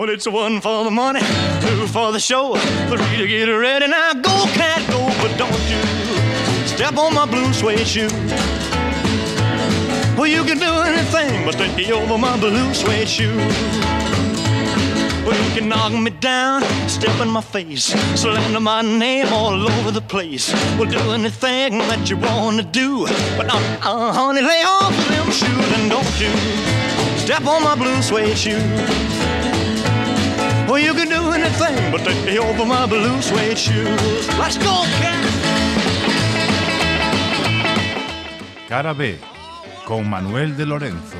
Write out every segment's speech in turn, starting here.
Well, it's one for the money, two for the show, three to get ready. Now go, cat, go, but don't you step on my blue suede shoe. Well, you can do anything but take over my blue suede shoe. Well, you can knock me down, step in my face, slander my name all over the place. Well, do anything that you wanna do, but uh, uh, honey, lay off them shoes and don't you step on my blue suede shoe. Well, you can do anything but take me over my blue suede shoes. Let's go, cat. Cara B, con Manuel de Lorenzo.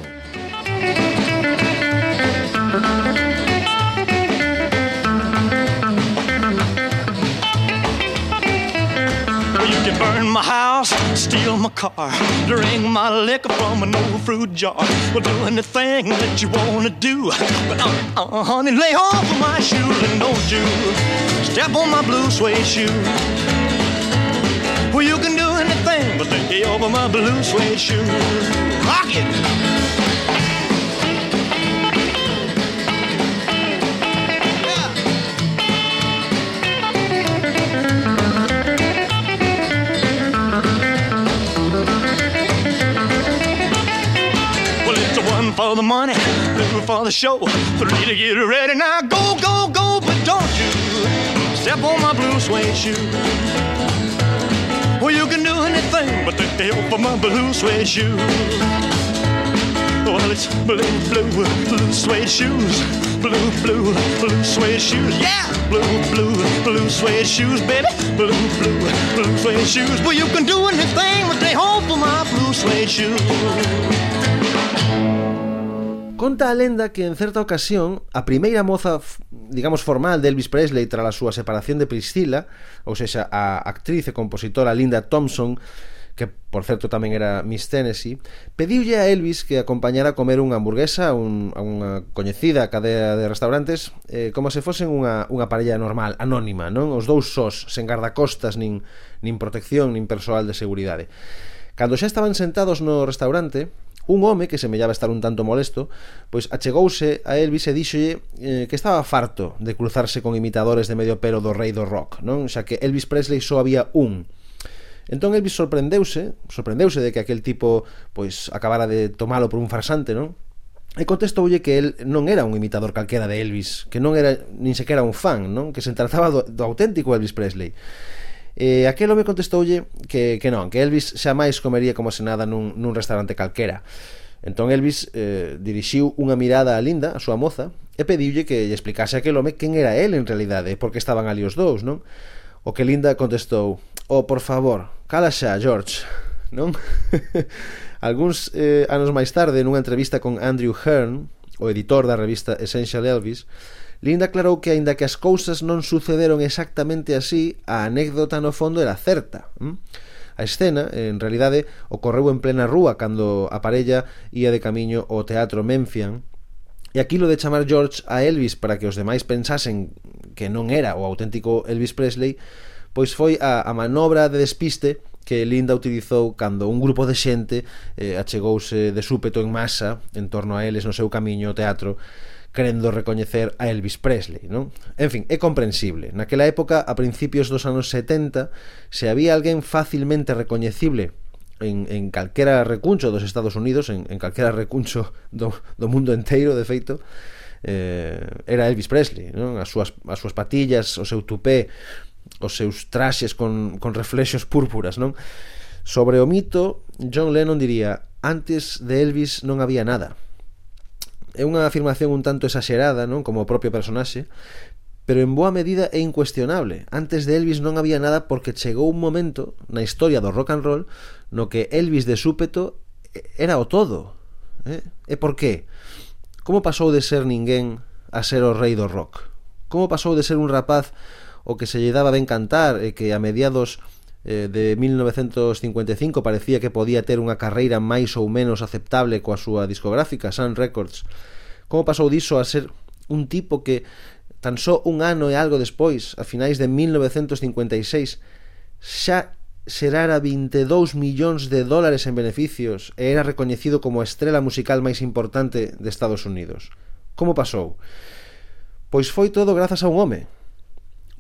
Burn my house, steal my car, drink my liquor from an old fruit jar. Well, do anything that you wanna do. But uh, uh, honey, lay off of my shoes and don't you step on my blue suede shoe. Well, you can do anything but lay over my blue suede shoe. Rock it. For the money, two for the show, three to get ready. Now go, go, go, but don't you step on my blue suede shoe. Well, you can do anything but take the help of my blue suede shoe. Well, it's blue, blue, blue suede shoes. Blue, blue, blue suede shoes. Yeah! Blue, blue, blue suede shoes, baby. Blue, blue, blue suede shoes. Well, you can do anything but they hope for my blue suede shoes. Conta a lenda que en certa ocasión a primeira moza, digamos, formal de Elvis Presley tras a súa separación de Priscilla, ou seja, a actriz e compositora Linda Thompson, que por certo tamén era Miss Tennessee, pediulle a Elvis que acompañara a comer unha hamburguesa a, un, a unha coñecida cadea de restaurantes eh, como se fosen unha, unha parella normal, anónima, non? Os dous sós, sen gardacostas, nin, nin protección, nin persoal de seguridade. Cando xa estaban sentados no restaurante, Un home que semellaba estar un tanto molesto, pois achegouse a Elvis e díxolle eh, que estaba farto de cruzarse con imitadores de medio pelo do rei do rock, non? Xa que Elvis Presley só había un. Entón Elvis sorprendeuse, sorprendeuse de que aquel tipo pois acabara de tomalo por un farsante, non? E contestoulle que el non era un imitador calquera de Elvis, que non era nin sequera un fan, non? Que se trataba do, do auténtico Elvis Presley. E aquel home contestoulle que, que non, que Elvis xa máis comería como se nada nun, nun restaurante calquera. Entón Elvis eh, dirixiu unha mirada a Linda, a súa moza, e pediulle que lle explicase aquel home quen era el en realidade, porque estaban ali os dous, non? O que Linda contestou, oh, por favor, cala xa, George, non? Alguns eh, anos máis tarde, nunha entrevista con Andrew Hearn, o editor da revista Essential Elvis, Linda aclarou que aínda que as cousas non sucederon exactamente así, a anécdota no fondo era certa. Mm? A escena, en realidade, ocorreu en plena rúa cando a parella ía de camiño ao Teatro Memphian E aquilo de chamar George a Elvis para que os demais pensasen que non era o auténtico Elvis Presley, pois foi a, a manobra de despiste que Linda utilizou cando un grupo de xente eh, achegouse de súpeto en masa en torno a eles no seu camiño ao teatro querendo recoñecer a Elvis Presley, non? En fin, é comprensible. Naquela época, a principios dos anos 70, se había alguén facilmente recoñecible en, en calquera recuncho dos Estados Unidos, en, en calquera recuncho do, do mundo enteiro, de feito, eh, era Elvis Presley, non? As súas, as súas patillas, o seu tupé, os seus traxes con, con reflexos púrpuras, non? Sobre o mito, John Lennon diría Antes de Elvis non había nada é unha afirmación un tanto exagerada, non? Como o propio personaxe, pero en boa medida é incuestionable. Antes de Elvis non había nada porque chegou un momento na historia do rock and roll no que Elvis de súpeto era o todo. Eh? E por qué? Como pasou de ser ninguén a ser o rei do rock? Como pasou de ser un rapaz o que se lle daba ben cantar e que a mediados Eh, de 1955 parecía que podía ter unha carreira máis ou menos aceptable coa súa discográfica Sun Records. Como pasou diso a ser un tipo que tan só un ano e algo despois, a finais de 1956, xa xerara 22 millóns de dólares en beneficios e era recoñecido como a estrela musical máis importante de Estados Unidos. Como pasou? Pois foi todo grazas a un home.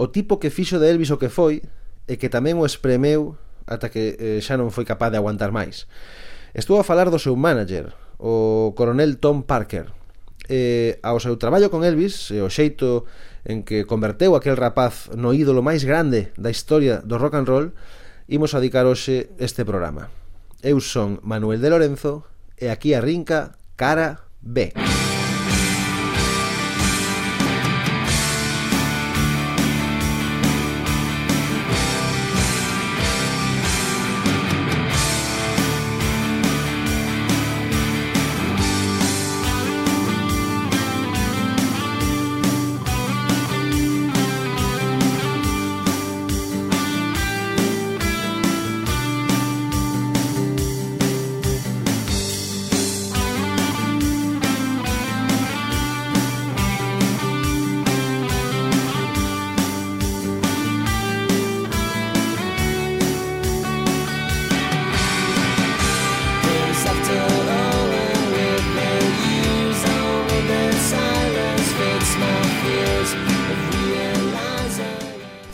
O tipo que fixo de Elvis o que foi, e que tamén o espremeu ata que eh, xa non foi capaz de aguantar máis. Estuvo a falar do seu manager, o coronel Tom Parker, eh, ao seu traballo con Elvis e eh, o xeito en que converteu aquel rapaz no ídolo máis grande da historia do rock and roll, imos a dedicar hoxe este programa. Eu son Manuel de Lorenzo e aquí arrinca Cara B. Cara B.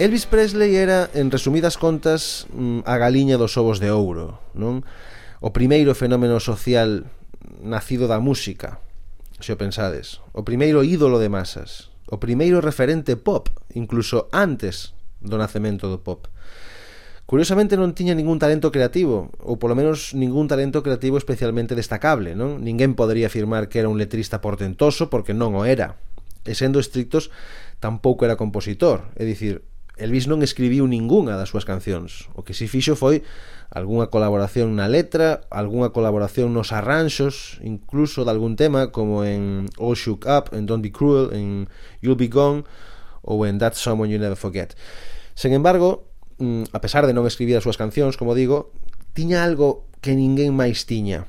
Elvis Presley era, en resumidas contas, mm, a galiña dos ovos de ouro, non? O primeiro fenómeno social nacido da música, se o pensades. O primeiro ídolo de masas. O primeiro referente pop, incluso antes do nacemento do pop. Curiosamente non tiña ningún talento creativo, ou polo menos ningún talento creativo especialmente destacable, non? Ninguén podería afirmar que era un letrista portentoso porque non o era. E sendo estrictos, tampouco era compositor, é dicir, Elvis non escribiu ningunha das súas cancións. O que si fixo foi algunha colaboración na letra, algunha colaboración nos arranxos, incluso de algún tema, como en All Shook Up, en Don't Be Cruel, en You'll Be Gone, ou en That's Someone You Never Forget. Sen embargo, mm, a pesar de non escribir as súas cancións, como digo, tiña algo que ninguén máis tiña.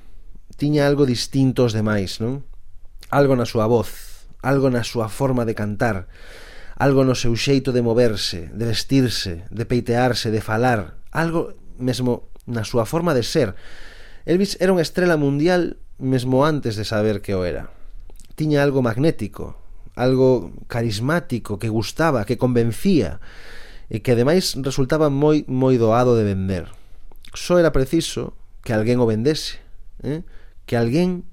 Tiña algo distinto aos demais, non? Algo na súa voz, algo na súa forma de cantar algo no seu xeito de moverse, de vestirse, de peitearse, de falar, algo mesmo na súa forma de ser. Elvis era unha estrela mundial mesmo antes de saber que o era. Tiña algo magnético, algo carismático que gustaba, que convencía e que ademais resultaba moi moi doado de vender. Só era preciso que alguén o vendese, eh? que alguén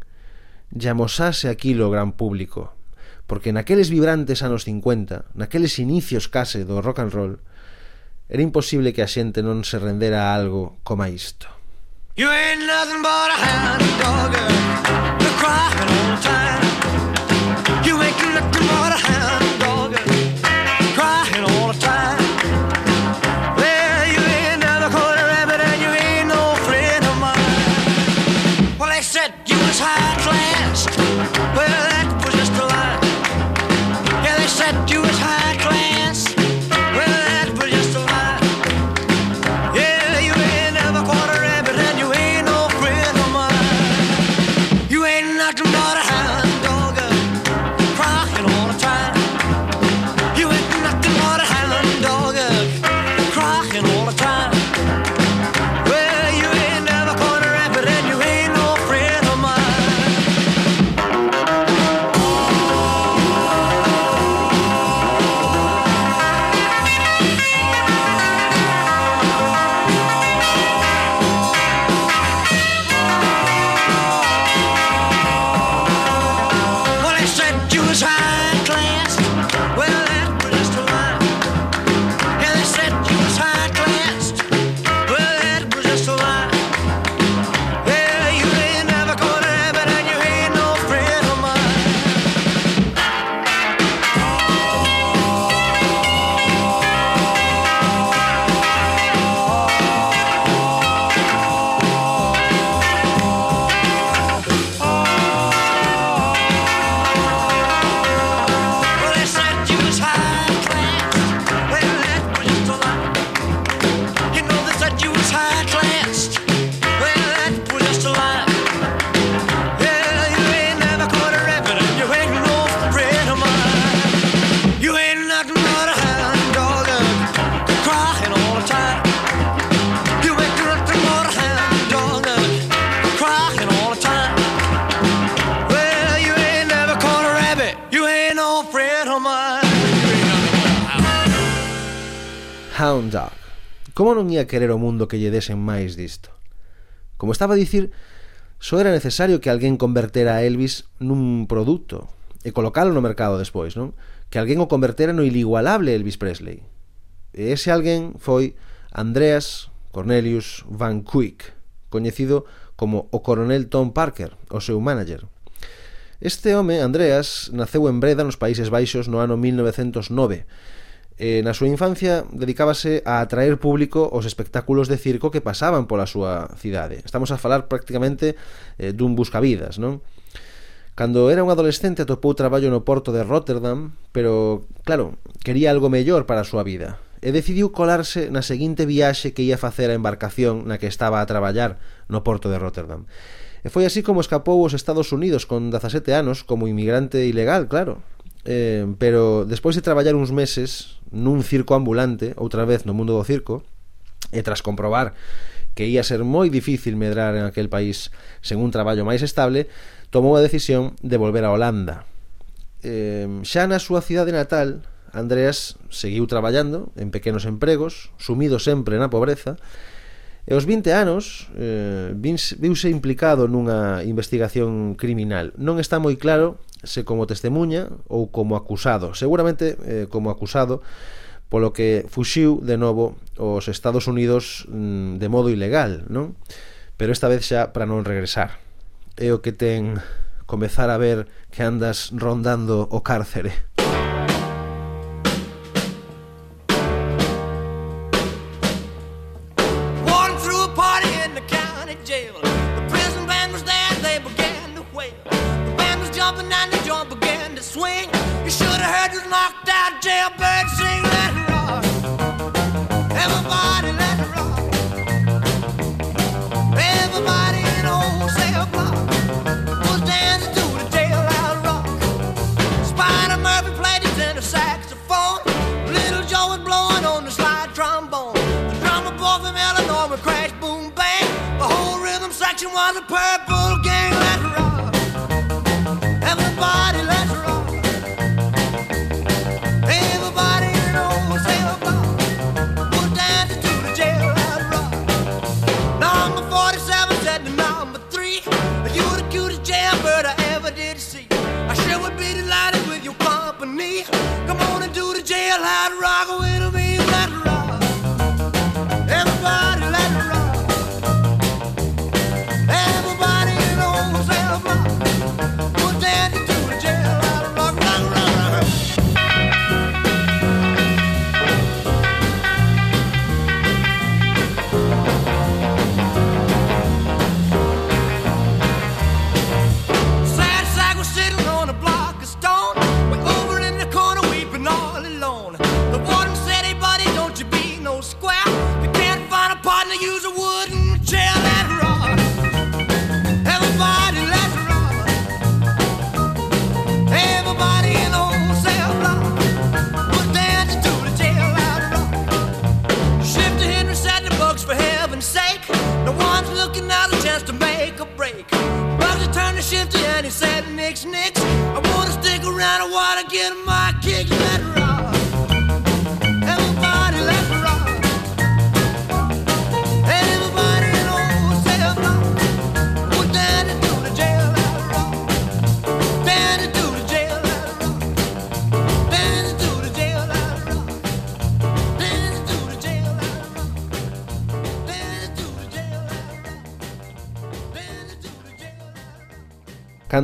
llamosase aquilo ao gran público, Porque naqueles vibrantes anos 50, naqueles inicios case do rock and roll, era imposible que a xente non se rendera a algo como isto. You ain't nothing but a hound dog, crying all the time. You ain't nothing but a hound ia querer o mundo que lle desen máis disto. Como estaba a dicir, só era necesario que alguén convertera a Elvis nun produto e colocalo no mercado despois, non? Que alguén o convertera no inigualable Elvis Presley. E ese alguén foi Andreas Cornelius Van Quick, coñecido como o coronel Tom Parker, o seu manager. Este home, Andreas, naceu en Breda nos Países Baixos no ano 1909 eh, na súa infancia dedicábase a atraer público os espectáculos de circo que pasaban pola súa cidade. Estamos a falar prácticamente eh, dun buscavidas, non? Cando era un adolescente atopou traballo no porto de Rotterdam, pero, claro, quería algo mellor para a súa vida e decidiu colarse na seguinte viaxe que ia facer a embarcación na que estaba a traballar no porto de Rotterdam. E foi así como escapou aos Estados Unidos con 17 anos como inmigrante ilegal, claro, eh, pero despois de traballar uns meses nun circo ambulante, outra vez no mundo do circo, e tras comprobar que ia ser moi difícil medrar en aquel país sen un traballo máis estable, tomou a decisión de volver a Holanda. Eh, xa na súa cidade natal, Andreas seguiu traballando en pequenos empregos, sumido sempre na pobreza, E aos 20 anos eh, viuse implicado nunha investigación criminal. Non está moi claro se como testemunha ou como acusado, seguramente eh, como acusado, polo que fuxiu de novo aos Estados Unidos mm, de modo ilegal, non? Pero esta vez xa para non regresar. É o que ten comezar a ver que andas rondando o cárcere.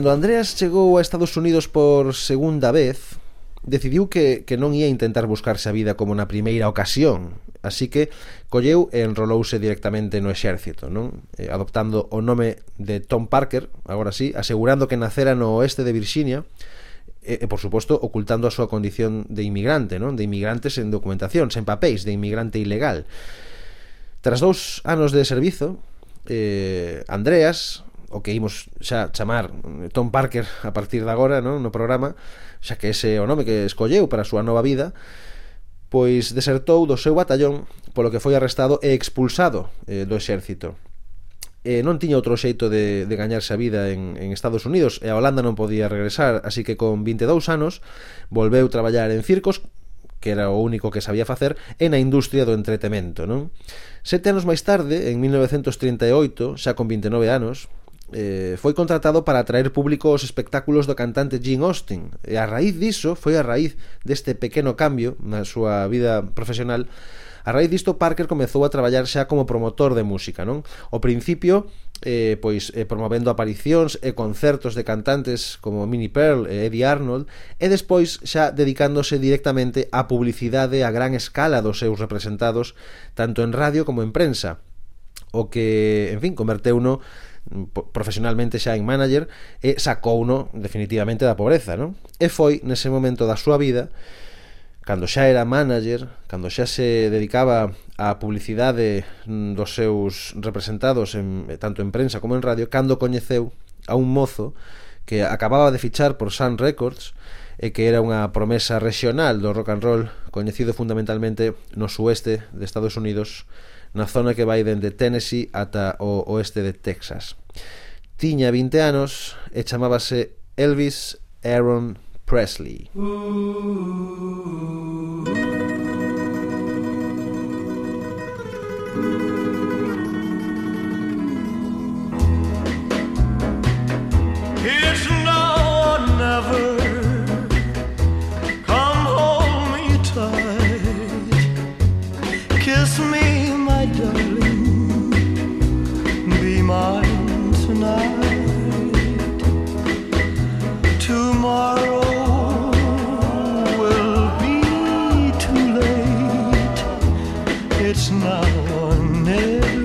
Cando Andreas chegou a Estados Unidos por segunda vez, decidiu que, que non ia intentar buscarse a vida como na primeira ocasión, así que colleu e enrolouse directamente no exército, non? Eh, adoptando o nome de Tom Parker, agora sí, asegurando que nacera no oeste de Virxinia, e, e por suposto ocultando a súa condición de inmigrante, non? De inmigrante sen documentación, sen papéis, de inmigrante ilegal. Tras dous anos de servizo, eh, Andreas o que imos xa chamar eh, Tom Parker a partir de agora non? no programa xa que ese o nome que escolleu para a súa nova vida pois desertou do seu batallón polo que foi arrestado e expulsado eh, do exército eh, non tiña outro xeito de, de gañarse a vida en, en Estados Unidos e a Holanda non podía regresar, así que con 22 anos volveu traballar en circos que era o único que sabía facer, e na industria do entretemento, non? Sete anos máis tarde, en 1938, xa con 29 anos, eh, foi contratado para atraer público aos espectáculos do cantante Gene Austin e a raíz diso, foi a raíz deste pequeno cambio na súa vida profesional A raíz disto Parker comezou a traballar xa como promotor de música, non? O principio eh, pois eh, promovendo aparicións e concertos de cantantes como Minnie Pearl e Eddie Arnold e despois xa dedicándose directamente á publicidade a gran escala dos seus representados tanto en radio como en prensa o que, en fin, converteu no profesionalmente xa en manager e sacou uno definitivamente da pobreza, non? E foi nese momento da súa vida cando xa era manager, cando xa se dedicaba á publicidade mm, dos seus representados en, tanto en prensa como en radio, cando coñeceu a un mozo que acababa de fichar por Sun Records e que era unha promesa regional do rock and roll coñecido fundamentalmente no sueste de Estados Unidos na zona que vai dende Tennessee ata o oeste de Texas. Tiña 20 anos e chamábase Elvis Aaron Presley. It's now or never. Come hold me tight. Kiss me my darling. Be mine tonight. Tomorrow will be too late. It's now or never.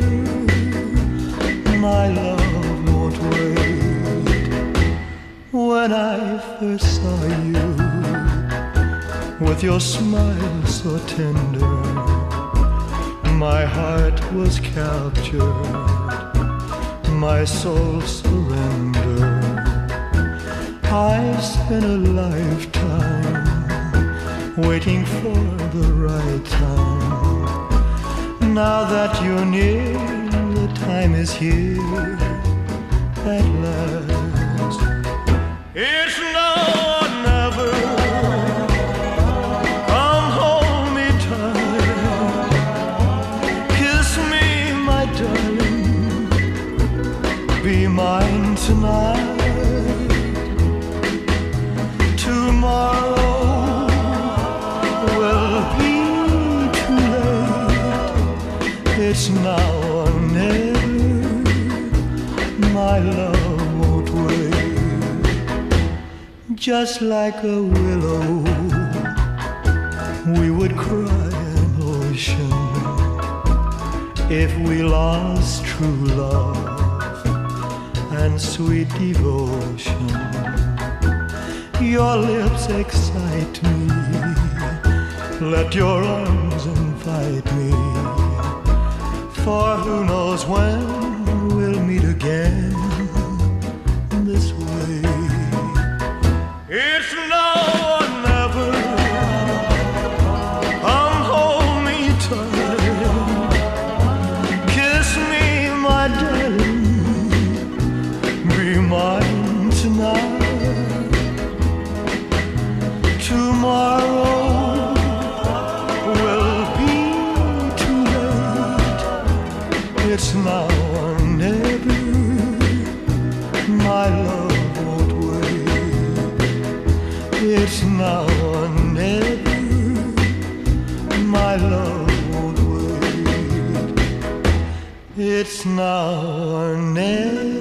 My love won't wait. When I first saw you, with your smile so tender, my heart was captured, my soul surrendered. I've spent a lifetime waiting for the right time. Now that you're near, the time is here at last. It's now My love won't wait. Just like a willow, we would cry an ocean if we lost true love and sweet devotion. Your lips excite me. Let your arms invite me. For who knows when we'll meet again It's now or never. My love won't wait. It's now or never. My love won't wait. It's now or never.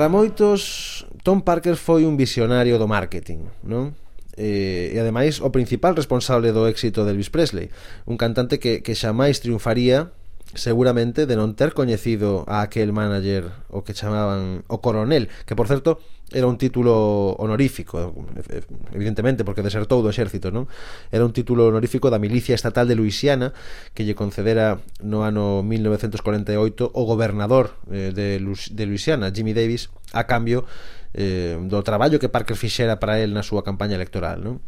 Para moitos, Tom Parker foi un visionario do marketing, non? eh, e ademais o principal responsable do éxito de Elvis Presley, un cantante que, que xa máis triunfaría seguramente de non ter coñecido a aquel manager o que chamaban o coronel, que por certo era un título honorífico evidentemente porque desertou do exército non? Era un título honorífico da milicia estatal de Luisiana que lle concedera no ano 1948 o gobernador eh, de, de Luisiana Jimmy Davis a cambio eh, do traballo que Parker fixera para él na súa campaña electoral non?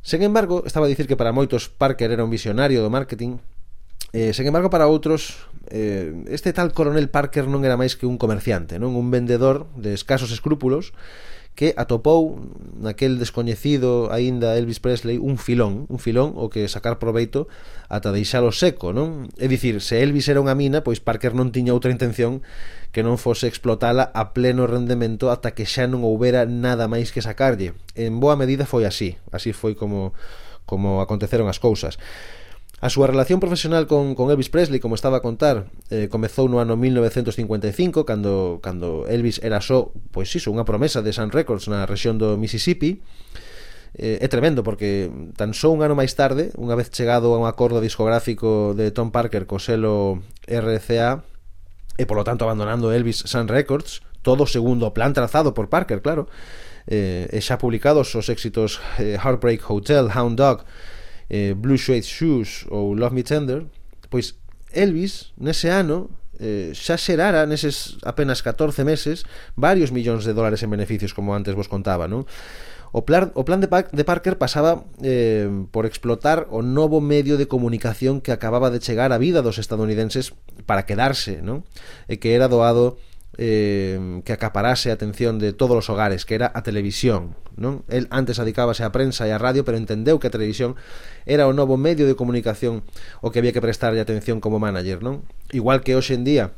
Sen embargo, estaba a dicir que para moitos Parker era un visionario do marketing Eh, sen embargo, para outros, eh, este tal coronel Parker non era máis que un comerciante, non un vendedor de escasos escrúpulos que atopou naquel descoñecido aínda Elvis Presley un filón, un filón o que sacar proveito ata deixalo seco, non? É dicir, se Elvis era unha mina, pois Parker non tiña outra intención que non fose explotala a pleno rendemento ata que xa non houbera nada máis que sacarlle. En boa medida foi así, así foi como como aconteceron as cousas. A súa relación profesional con, con Elvis Presley, como estaba a contar, eh, comezou no ano 1955, cando, cando Elvis era só, pois iso, unha promesa de Sun Records na rexión do Mississippi. Eh, é tremendo, porque tan só un ano máis tarde, unha vez chegado a un acordo discográfico de Tom Parker co selo RCA, e polo tanto abandonando Elvis Sun Records, todo segundo o plan trazado por Parker, claro, eh, e xa publicados os éxitos eh, Heartbreak Hotel, Hound Dog, eh, Blue Suede Shoes ou Love Me Tender pois Elvis nese ano eh, xa xerara neses apenas 14 meses varios millóns de dólares en beneficios como antes vos contaba non? O plan, o plan de, Park, de Parker pasaba eh, por explotar o novo medio de comunicación que acababa de chegar á vida dos estadounidenses para quedarse, non? E que era doado eh, que acaparase a atención de todos os hogares, que era a televisión. Non? El antes adicábase á prensa e á radio, pero entendeu que a televisión era o novo medio de comunicación o que había que prestarlle atención como manager, non? Igual que hoxe en día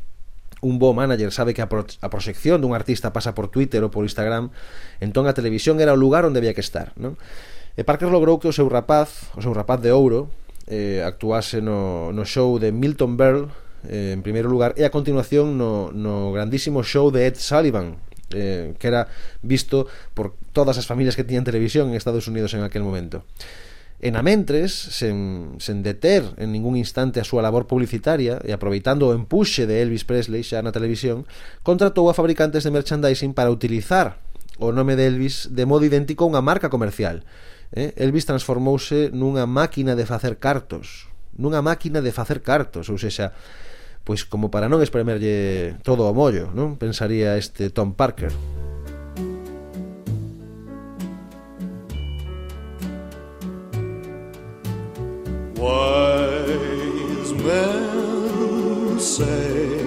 un bo manager sabe que a, pro a proxección dun artista pasa por Twitter ou por Instagram, entón a televisión era o lugar onde había que estar, non? E Parker logrou que o seu rapaz, o seu rapaz de ouro, eh, actuase no, no show de Milton Berle eh, en primeiro lugar e a continuación no, no grandísimo show de Ed Sullivan eh, que era visto por todas as familias que tiñan televisión en Estados Unidos en aquel momento En Amentres, sen, sen deter en ningún instante a súa labor publicitaria e aproveitando o empuxe de Elvis Presley xa na televisión, contratou a fabricantes de merchandising para utilizar o nome de Elvis de modo idéntico a unha marca comercial. Eh? Elvis transformouse nunha máquina de facer cartos, nunha máquina de facer cartos, ou sexa, pois como para non espremerlle todo o mollo, non? Pensaría este Tom Parker. Wise men say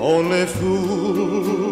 Only fools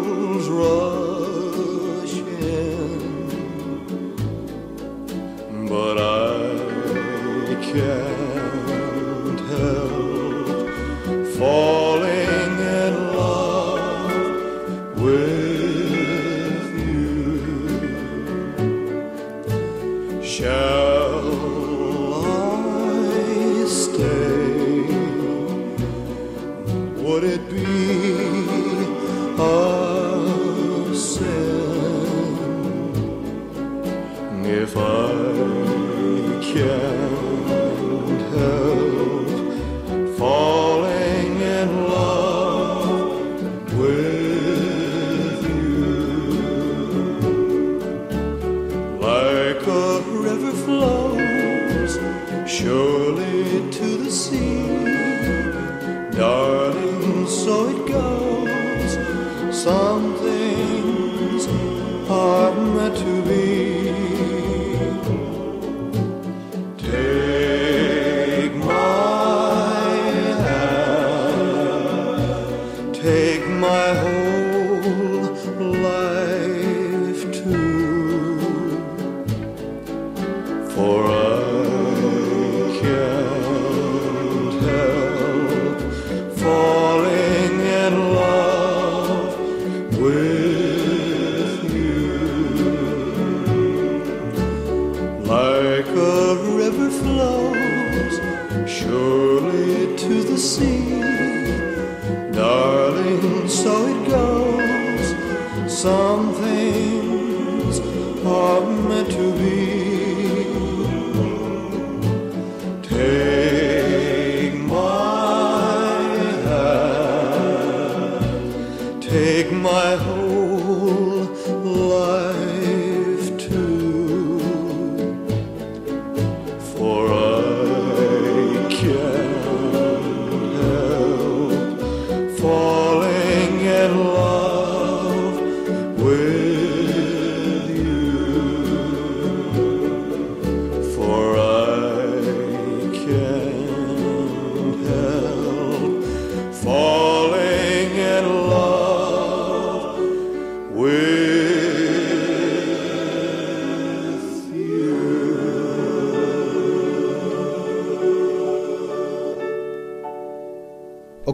some things are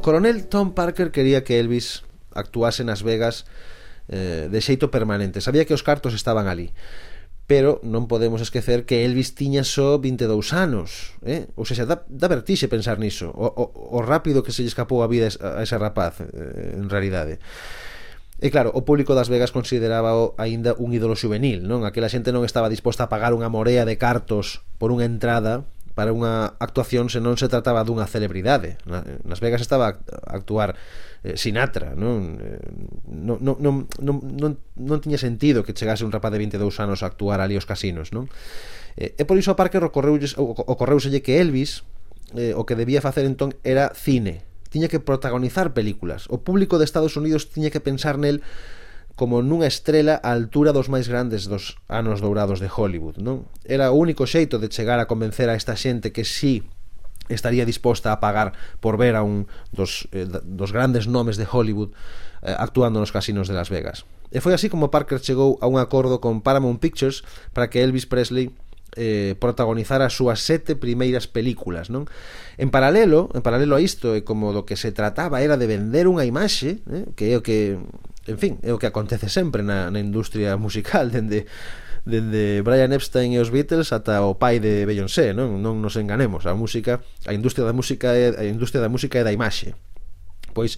coronel Tom Parker quería que Elvis actuase nas Vegas eh, de xeito permanente. Sabía que os cartos estaban ali. Pero non podemos esquecer que Elvis tiña só 22 anos eh? Ou seja, dá, dá vertixe pensar niso o, o, o rápido que se lle escapou a vida a ese rapaz eh, En realidade E claro, o público das Vegas consideraba -o aínda un ídolo juvenil, non? Aquela xente non estaba disposta a pagar unha morea de cartos por unha entrada para unha actuación se non se trataba dunha celebridade. Nas Vegas estaba a actuar eh, Sinatra, non? Eh, non, non, non, non, non, non tiña sentido que chegase un rapaz de 22 anos a actuar ali aos casinos, non? Eh, e por iso a Parker ocorreuselle que Elvis eh, o que debía facer entón era cine, tiña que protagonizar películas. O público de Estados Unidos tiña que pensar nel como nunha estrela á altura dos máis grandes dos anos dourados de Hollywood, non? Era o único xeito de chegar a convencer a esta xente que si sí estaría disposta a pagar por ver a un dos, eh, dos grandes nomes de Hollywood eh, actuando nos casinos de Las Vegas. E foi así como Parker chegou a un acordo con Paramount Pictures para que Elvis Presley eh, protagonizar as súas sete primeiras películas non en paralelo en paralelo a isto e como do que se trataba era de vender unha imaxe eh, que é o que en fin, é o que acontece sempre na, na industria musical dende dende Brian Epstein e os Beatles ata o pai de Beyoncé, non? Non nos enganemos, a música, a industria da música é a industria da música é da imaxe. Pois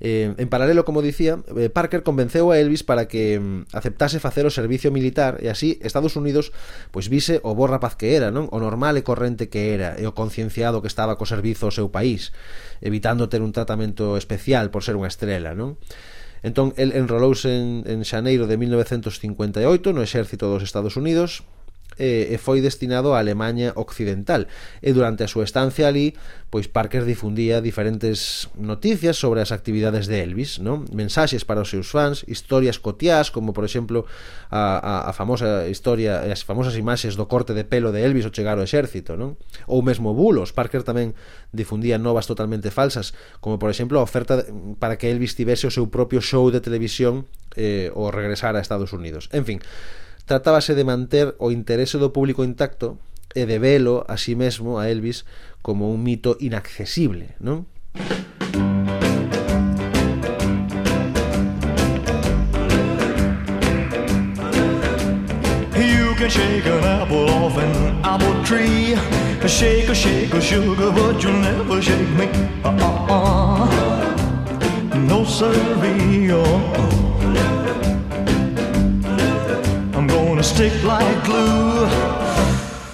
Eh, en paralelo, como dicía, eh, Parker convenceu a Elvis para que mm, aceptase facer o servicio militar e así Estados Unidos pois vise o bo rapaz que era, non? O normal e corrente que era e o concienciado que estaba co servizo ao seu país, evitando ter un tratamento especial por ser unha estrela, non? Entón, el enrolouse en, en xaneiro de 1958 no exército dos Estados Unidos, eh, e foi destinado a Alemanha Occidental e durante a súa estancia ali pois Parker difundía diferentes noticias sobre as actividades de Elvis non? mensaxes para os seus fans historias cotiás como por exemplo a, a, a famosa historia as famosas imaxes do corte de pelo de Elvis ao chegar ao exército non? ou mesmo bulos Parker tamén difundía novas totalmente falsas como por exemplo a oferta para que Elvis tivese o seu propio show de televisión eh, ou regresar a Estados Unidos en fin tratábase de manter o interese do público intacto e de velo a sí mesmo a Elvis como un mito inaccesible, non? You can shake an apple off an apple tree Shake a shake a sugar but you'll never shake me uh -uh -uh. No siree uh -uh. Stick like glue.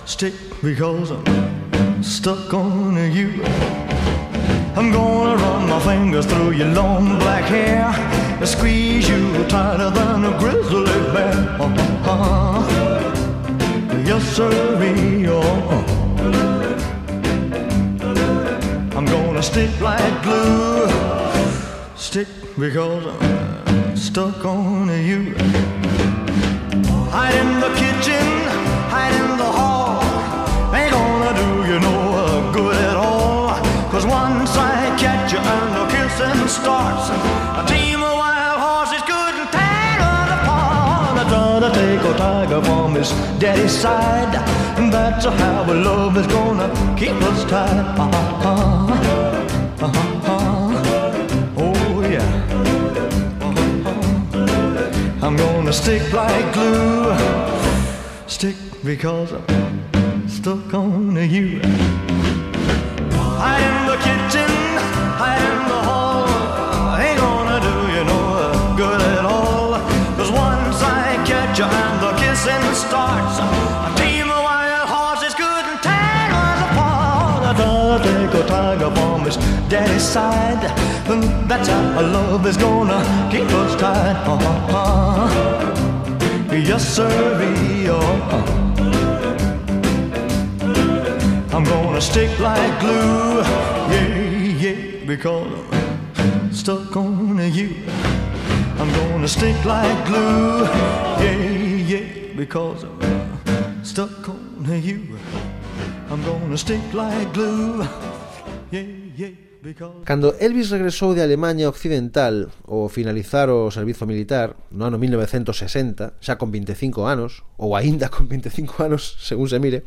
Stick because I'm stuck on you. I'm gonna run my fingers through your long black hair and squeeze you tighter than a grizzly bear. Uh-huh. Yes, sir, oh. I'm gonna stick like glue. Stick because I'm stuck on you. Hide in the kitchen, hide in the hall. Ain't gonna do you no good at all. Cause once I catch you and the kissing starts, a team of wild horses couldn't tear us apart. I try to take a tiger from his daddy's side. And that's how our love is gonna keep us tied. Stick like glue. Stick because I'm stuck on you. Hide in the kitchen, hide in the hall. Ain't gonna do you no good at all. Cause once I catch you and the kissing starts, a team of wild horses couldn't tear us apart. I thought take a tiger from his daddy's side. And that's how love is gonna keep us tied. Uh-huh. Yes, sir. Uh-huh. I'm gonna stick like glue. Yeah, yeah, because I'm stuck on you. I'm gonna stick like glue. Yeah, yeah, because I'm stuck on you. I'm gonna stick like glue. Yeah, yeah. Cando Elvis regresou de Alemanha Occidental ao finalizar o servizo militar no ano 1960, xa con 25 anos, ou aínda con 25 anos, según se mire,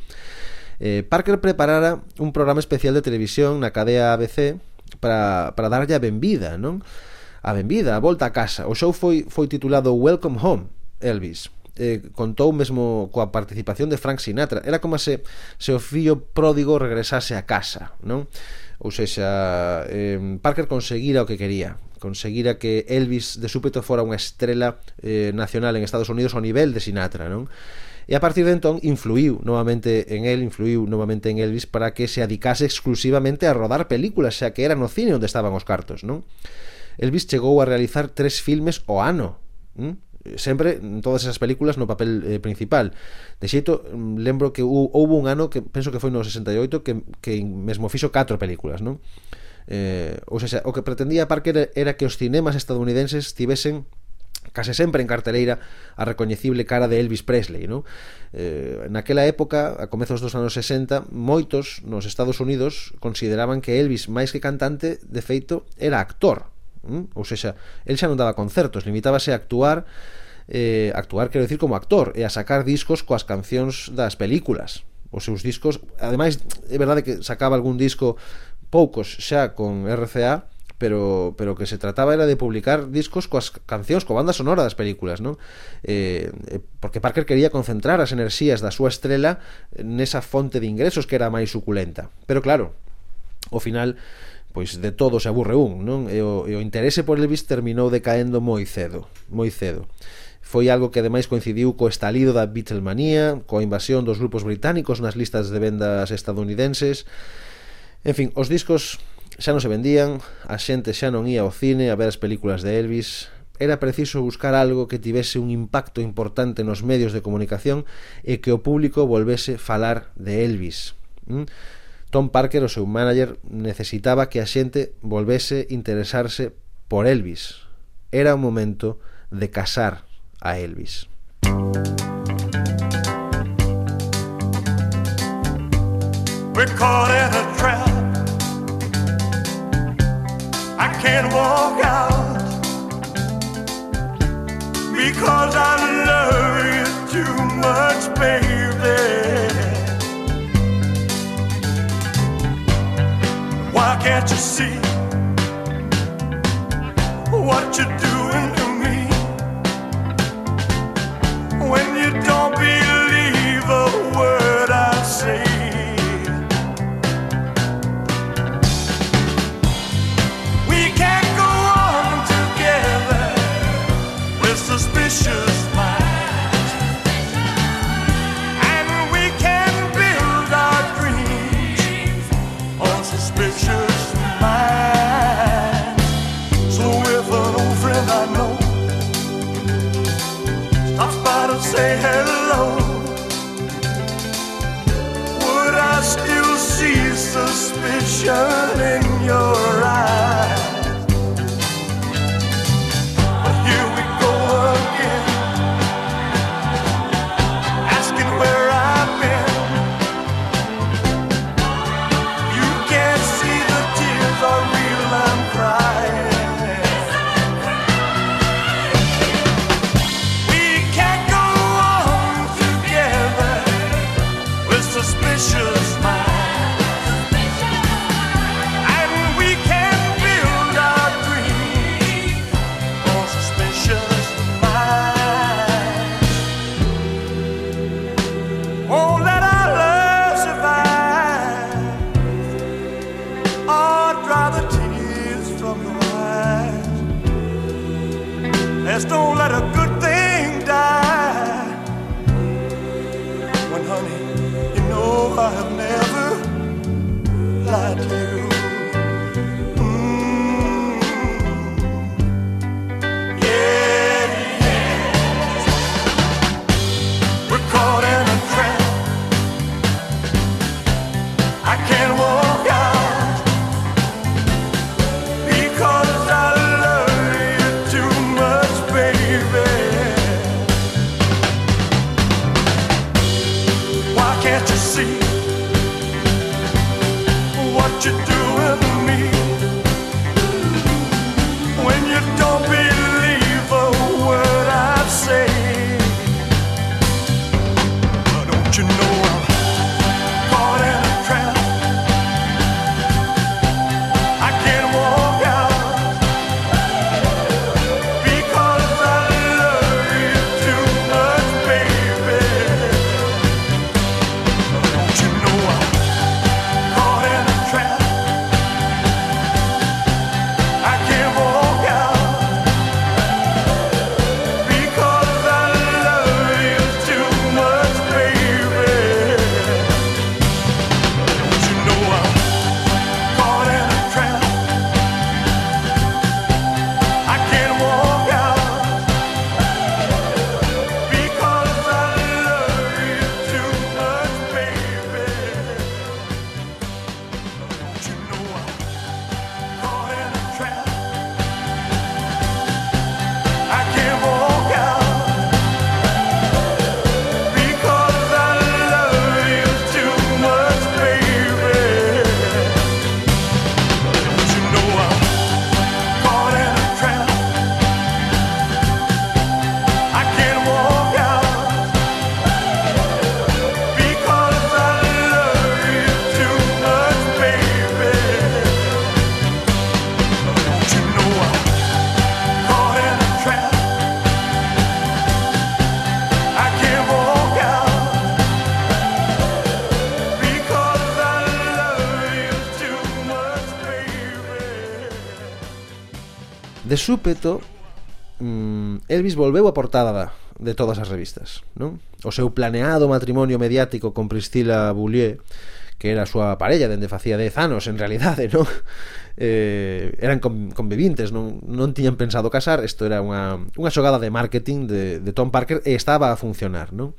eh, Parker preparara un programa especial de televisión na cadea ABC para, para darlle a benvida, non? A benvida, a volta a casa. O show foi, foi titulado Welcome Home, Elvis eh, contou mesmo coa participación de Frank Sinatra era como se, se o fillo pródigo regresase a casa non? Ou seja, eh, Parker conseguira o que quería conseguira que Elvis de súpeto fora unha estrela eh, nacional en Estados Unidos ao nivel de Sinatra, non? E a partir de entón influiu novamente en el, influiu novamente en Elvis para que se adicase exclusivamente a rodar películas, xa que era no cine onde estaban os cartos, non? Elvis chegou a realizar tres filmes o ano, ¿m? sempre en todas esas películas no papel eh, principal. De xeito, mm, lembro que houve un ano que penso que foi no 68 que, que mesmo fixo catro películas, non? Eh, ou seja, o que pretendía Parker era que os cinemas estadounidenses tivesen case sempre en carteleira a recoñecible cara de Elvis Presley, non? Eh, naquela época, a comezos dos anos 60, moitos nos Estados Unidos consideraban que Elvis, máis que cantante, de feito, era actor, ¿Mm? Ou seja, el xa non daba concertos, limitábase a actuar eh, actuar, quero decir, como actor e a sacar discos coas cancións das películas os seus discos ademais, é verdade que sacaba algún disco poucos xa con RCA pero pero que se trataba era de publicar discos coas cancións, coa banda sonora das películas, non? Eh, eh, porque Parker quería concentrar as enerxías da súa estrela nesa fonte de ingresos que era máis suculenta. Pero claro, ao final pois de todo se aburre un, non? E o, e o interese por Elvis terminou decaendo moi cedo, moi cedo. Foi algo que ademais coincidiu co estalido da Beatlemanía, coa invasión dos grupos británicos nas listas de vendas estadounidenses. En fin, os discos xa non se vendían, a xente xa non ía ao cine a ver as películas de Elvis, era preciso buscar algo que tivese un impacto importante nos medios de comunicación e que o público volvese falar de Elvis. ¿Mm? Tom Parker, o seu manager, necesitaba que a xente volvese interesarse por Elvis. Era o momento de casar a Elvis. We're caught in a trap. I can't walk out because I love you too much, baby. Why can't you see what you're doing to me? When you don't believe future De súpeto, mm, Elvis volveu a portada de todas as revistas, non? O seu planeado matrimonio mediático con Priscila Boulier, que era a súa parella dende facía 10 anos, en realidade, non? Eh, eran convivintes, non, non tiñan pensado casar, isto era unha, unha xogada de marketing de, de Tom Parker e estaba a funcionar, non?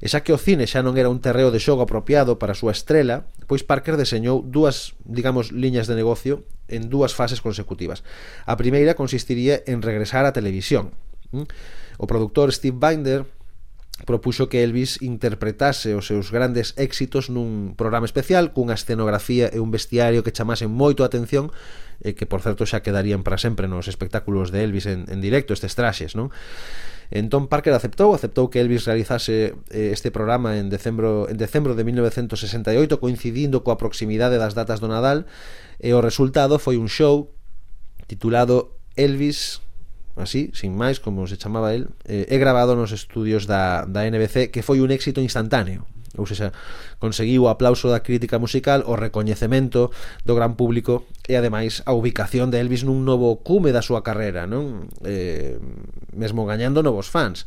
E xa que o cine xa non era un terreo de xogo apropiado para a súa estrela, pois Parker deseñou dúas, digamos, liñas de negocio en dúas fases consecutivas. A primeira consistiría en regresar á televisión. Mm. O produtor Steve Binder propuxo que Elvis interpretase os seus grandes éxitos nun programa especial cunha escenografía e un vestiario que chamasen moito a atención e que por certo xa quedarían para sempre nos espectáculos de Elvis en, en directo estes traxes, non? Entón Parker aceptou, aceptou que Elvis realizase eh, este programa en decembro en decembro de 1968 coincidindo coa proximidade das datas do Nadal e o resultado foi un show titulado Elvis así, sin máis, como se chamaba el, eh, é grabado nos estudios da, da NBC, que foi un éxito instantáneo. Ou seja, conseguiu o aplauso da crítica musical, o recoñecemento do gran público e ademais a ubicación de Elvis nun novo cume da súa carreira, non? Eh, mesmo gañando novos fans.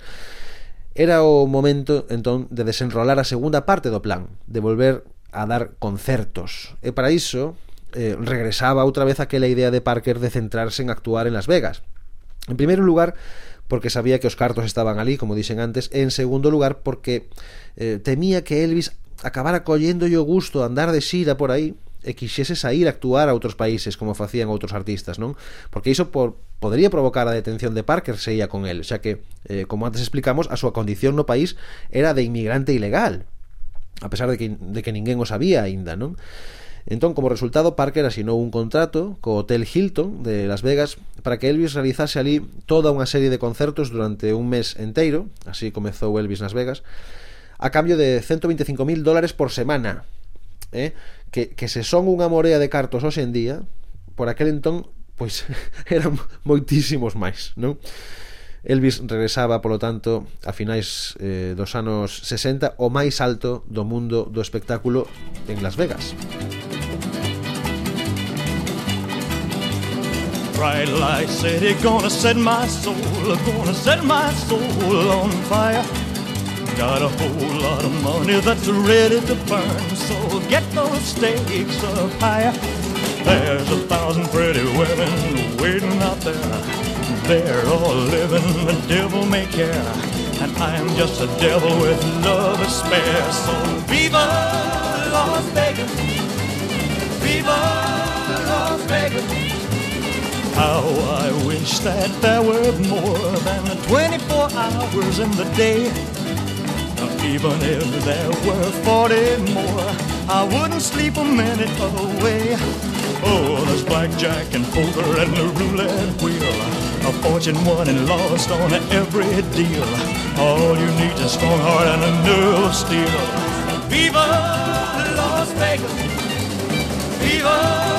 Era o momento, entón, de desenrolar a segunda parte do plan, de volver a dar concertos. E para iso, eh, regresaba outra vez aquela idea de Parker de centrarse en actuar en Las Vegas En primeiro lugar, porque sabía que os cartos estaban ali, como dixen antes, en segundo lugar, porque eh, temía que Elvis acabara collendo o gusto andar de xira por aí e quixese sair a actuar a outros países como facían outros artistas, non? Porque iso por, podría provocar a detención de Parker se ia con el, xa que, eh, como antes explicamos, a súa condición no país era de inmigrante ilegal, a pesar de que, de que sabía aínda, non? Entón, como resultado, Parker asinou un contrato co Hotel Hilton de Las Vegas para que Elvis realizase ali toda unha serie de concertos durante un mes enteiro, así comezou Elvis nas Vegas, a cambio de 125.000 dólares por semana, eh? que, que se son unha morea de cartos hoxe en día, por aquel entón, pois eran moitísimos máis, non? Elvis regresaba, polo tanto, a finais eh, dos anos 60 o máis alto do mundo do espectáculo en Las Vegas. Música Bright light city, gonna set my soul, gonna set my soul on fire. Got a whole lot of money that's ready to burn, so get those stakes up higher. There's a thousand pretty women waiting out there. They're all living the devil may care. And I'm just a devil with love to spare. So Viva Las Vegas! Viva Las Vegas! How I wish that there were more than 24 hours in the day. Even if there were 40 more, I wouldn't sleep a minute away. Oh, there's blackjack and poker and the roulette wheel. A fortune won and lost on every deal. All you need is a strong heart and a nerve of steel. Viva Las Vegas! Viva!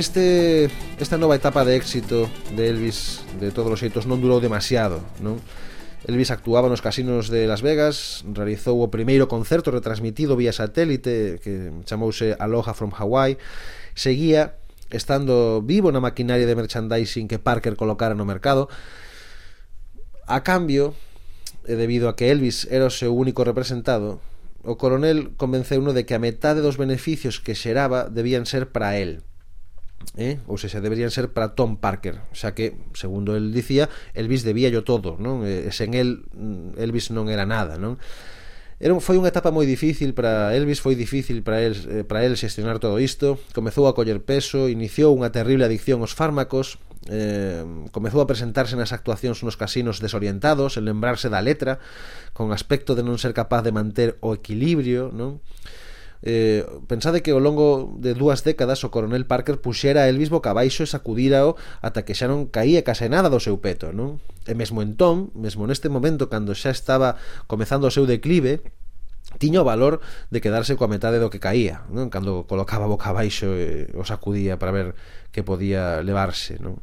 este esta nova etapa de éxito de Elvis de todos os xeitos non durou demasiado, non? Elvis actuaba nos casinos de Las Vegas, realizou o primeiro concerto retransmitido vía satélite que chamouse Aloha from Hawaii, seguía estando vivo na maquinaria de merchandising que Parker colocara no mercado. A cambio, e debido a que Elvis era o seu único representado, o coronel convenceu uno de que a metade dos beneficios que xeraba debían ser para él. Eh? ou sexa, deberían ser para Tom Parker xa que, segundo el dicía Elvis debía yo todo non? E, sen el, mm, Elvis non era nada non? Era, foi unha etapa moi difícil para Elvis, foi difícil para el, eh, para el xestionar todo isto, comezou a coller peso, iniciou unha terrible adicción aos fármacos, eh, comezou a presentarse nas actuacións nos casinos desorientados, en lembrarse da letra, con aspecto de non ser capaz de manter o equilibrio, non? eh, pensade que ao longo de dúas décadas o coronel Parker puxera a Elvis boca abaixo e sacudírao ata que xa non caía case nada do seu peto, non? E mesmo entón, mesmo neste momento cando xa estaba comezando o seu declive, tiña o valor de quedarse coa metade do que caía, non? Cando colocaba boca abaixo e o sacudía para ver que podía levarse, non?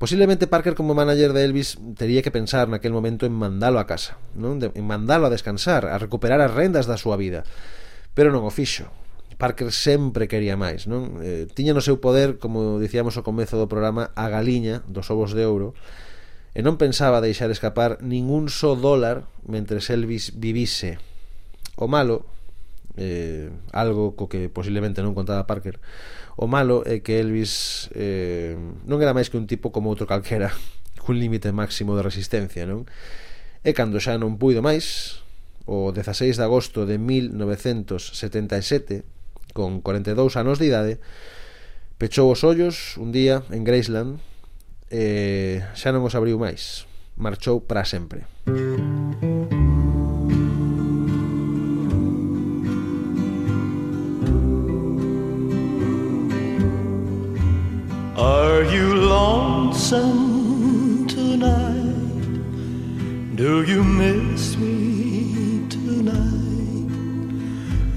Posiblemente Parker como manager de Elvis tería que pensar naquel momento en mandalo a casa, non? De, en mandalo a descansar, a recuperar as rendas da súa vida pero non o fixo. Parker sempre quería máis, non? Eh, tiña no seu poder, como dicíamos ao comezo do programa, a galiña dos ovos de ouro, e non pensaba deixar escapar ningún só dólar mentre Elvis vivise. O malo, eh, algo co que posiblemente non contaba Parker, o malo é que Elvis eh, non era máis que un tipo como outro calquera, cun límite máximo de resistencia, non? E cando xa non puido máis, o 16 de agosto de 1977, con 42 anos de idade, pechou os ollos un día en Graceland e xa non os abriu máis. Marchou para sempre. Are you lonesome tonight? Do you miss me?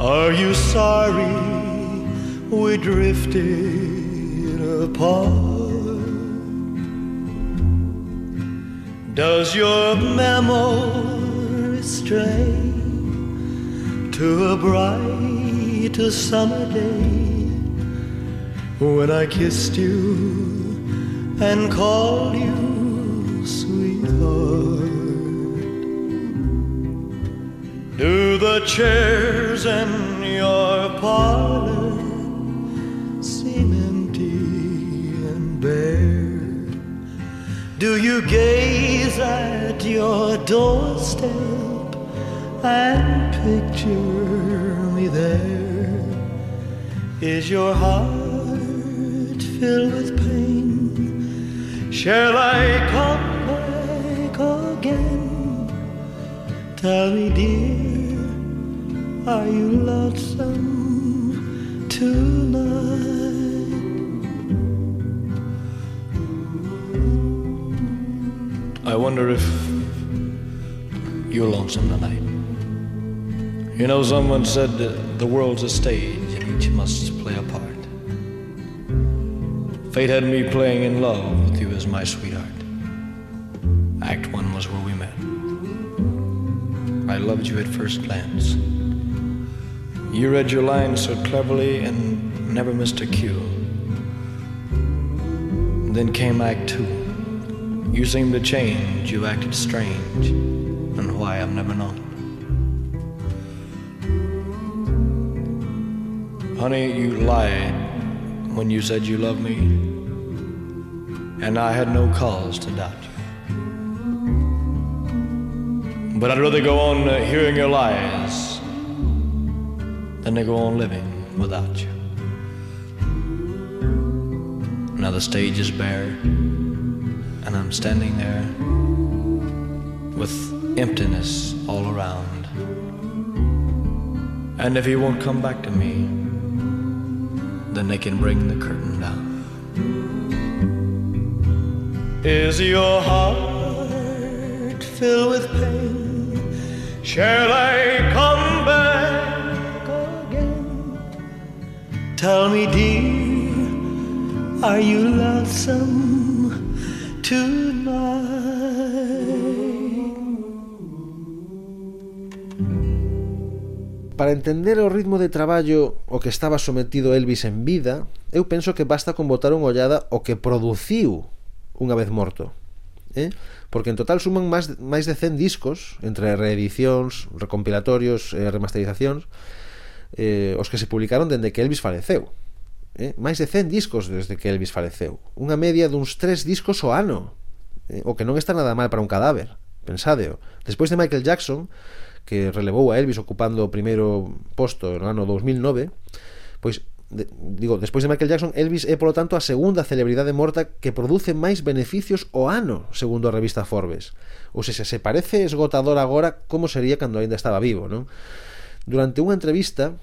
Are you sorry we drifted apart? Does your memory stray to a bright summer day when I kissed you and called you sweetheart? Do the chairs in your parlor seem empty and bare? Do you gaze at your doorstep and picture me there? Is your heart filled with pain? Shall I come back again? Tell me, dear, are you lonesome tonight? I wonder if you're lonesome tonight. You know, someone said the world's a stage and each must play a part. Fate had me playing in love with you as my sweetheart. Act one was where we met. I loved you at first glance. You read your lines so cleverly and never missed a cue. Then came Act Two. You seemed to change, you acted strange, and why I've never known. Honey, you lied when you said you loved me, and I had no cause to doubt you. But I'd rather go on uh, hearing your lies than to go on living without you. Now the stage is bare, and I'm standing there with emptiness all around. And if he won't come back to me, then they can bring the curtain down. Is your heart filled with pain? Shall I come back again? Tell me, dear, are you lonesome tonight? Para entender o ritmo de traballo o que estaba sometido Elvis en vida, eu penso que basta con botar unha ollada o que produciu unha vez morto eh? porque en total suman máis, máis de 100 discos entre reedicións, recompilatorios e eh, remasterizacións eh, os que se publicaron dende que Elvis faleceu eh? máis de 100 discos desde que Elvis faleceu unha media duns 3 discos ao ano eh? o que non está nada mal para un cadáver pensadeo, despois de Michael Jackson que relevou a Elvis ocupando o primeiro posto no ano 2009 pois de, digo, despois de Michael Jackson, Elvis é, polo tanto, a segunda celebridade morta que produce máis beneficios o ano, segundo a revista Forbes. Ou se se parece esgotador agora, como sería cando aínda estaba vivo, non? Durante unha entrevista,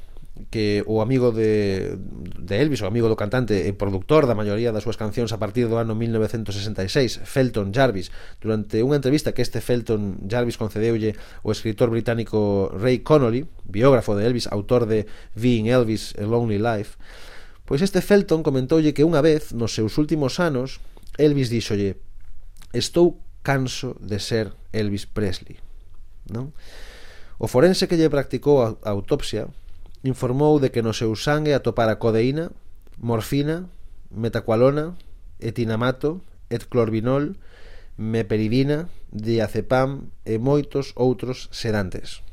que o amigo de, de Elvis, o amigo do cantante e productor da maioría das súas cancións a partir do ano 1966, Felton Jarvis, durante unha entrevista que este Felton Jarvis concedeulle o escritor británico Ray Connolly, biógrafo de Elvis, autor de Being Elvis, A Lonely Life, pois este Felton comentoulle que unha vez, nos seus últimos anos, Elvis díxolle Estou canso de ser Elvis Presley. Non? O forense que lle practicou a autopsia informou de que no seu sangue atopara codeína, morfina, metacualona, etinamato, etclorbinol, meperidina, diazepam e moitos outros sedantes.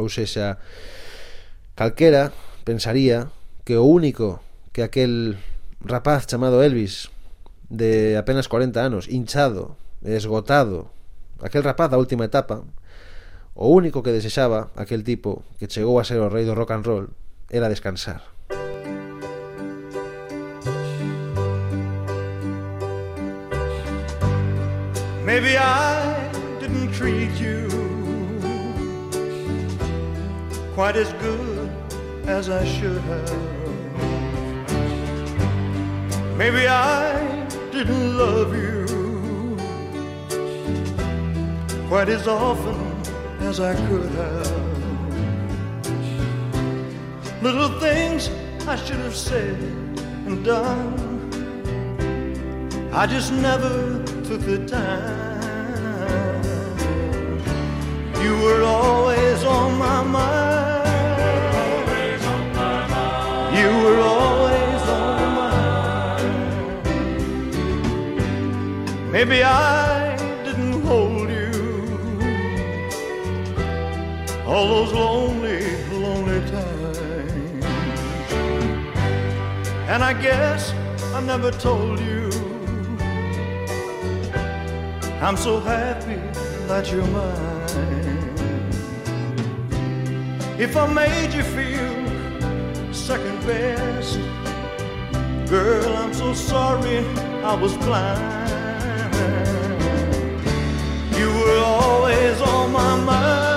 Ou sexa, calquera pensaría que o único que aquel rapaz chamado Elvis de apenas 40 anos, hinchado, esgotado, aquel rapaz da última etapa, O único que desexaba aquel tipo que chegou a ser o rei do rock and roll era descansar. Maybe I didn't treat you quite as good as I should have. Maybe I didn't love you quite as often as I could have. Little things I should have said and done. I just never took the time. You were always on my mind. You were always on my mind. Maybe I all those lonely, lonely times. And I guess I never told you I'm so happy that you're mine. If I made you feel second best, girl, I'm so sorry I was blind. You were always on my mind.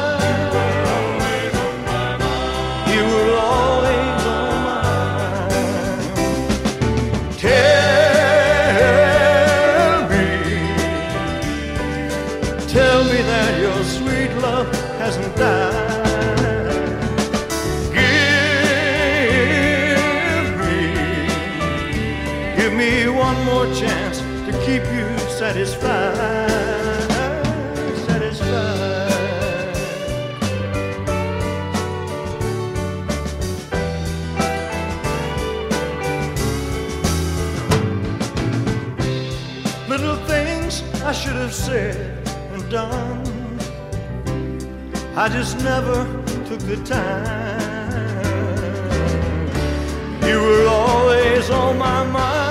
I just never took the time. You were always on my mind.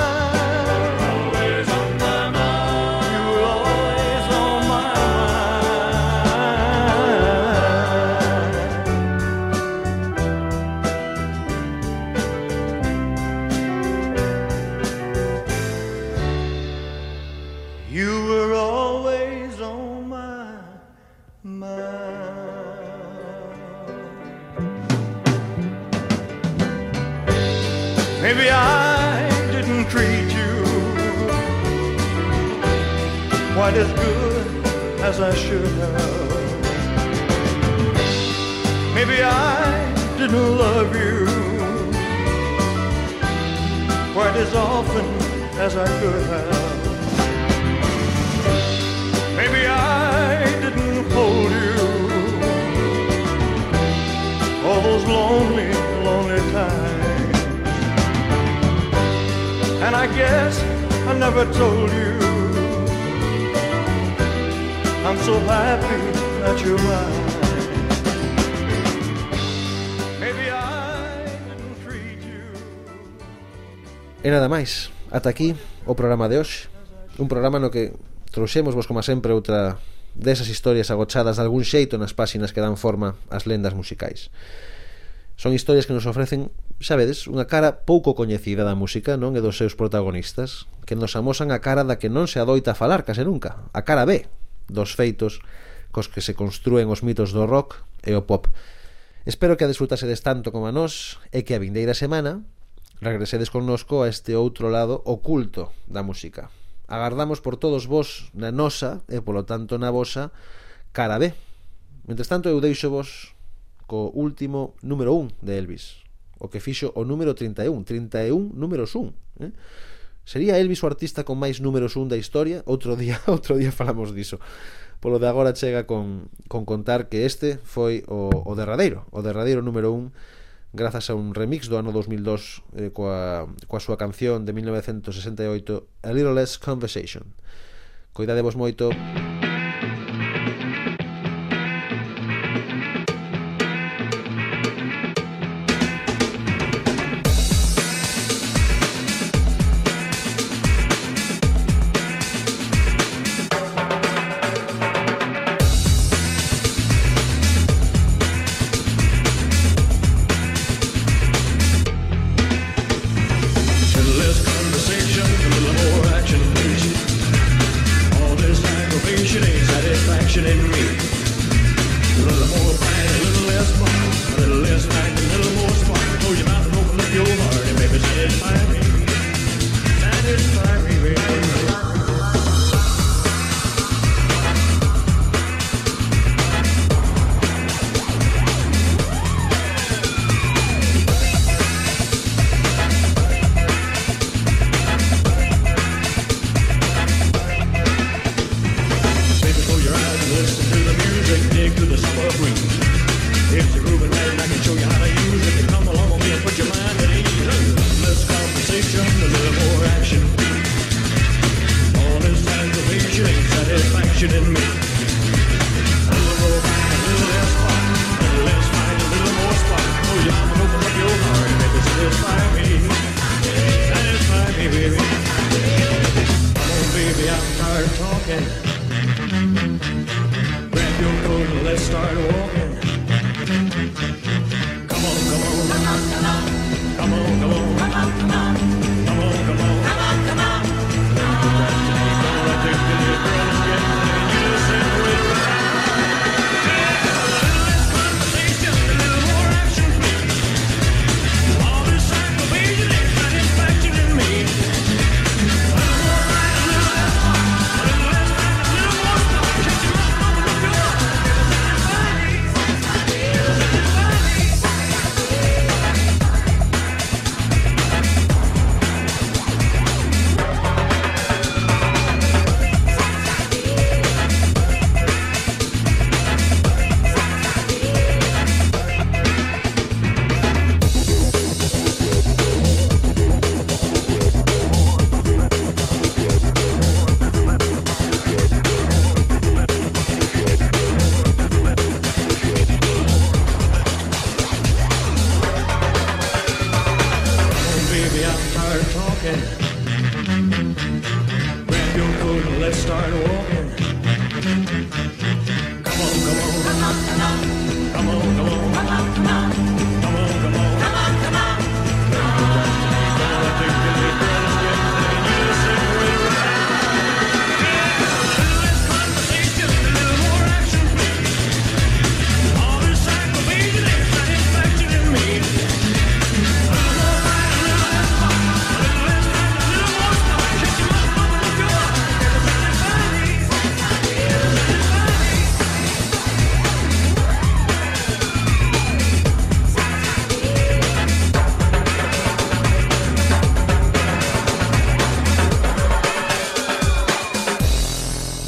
nada máis. Ata aquí o programa de hoxe. Un programa no que trouxemos vos, como sempre, outra desas historias agochadas de algún xeito nas páxinas que dan forma ás lendas musicais. Son historias que nos ofrecen, xa vedes, unha cara pouco coñecida da música, non? E dos seus protagonistas, que nos amosan a cara da que non se adoita a falar case nunca, a cara B dos feitos cos que se construen os mitos do rock e o pop. Espero que a desfrutase tanto como a nós e que a vindeira semana Regresedes connosco a este outro lado oculto da música. Agardamos por todos vos na nosa e polo tanto na vosa cara B. Mentre tanto eu deixo vos co último número 1 de Elvis, o que fixo o número 31, 31 números 1, eh? Sería Elvis o artista con máis números 1 da historia? Outro día, outro día falamos diso. Polo de agora chega con, con contar que este foi o, o derradeiro, o derradeiro número 1 grazas a un remix do ano 2002 eh, coa, coa súa canción de 1968 A Little Less Conversation. Coidadevos moito. Música let's start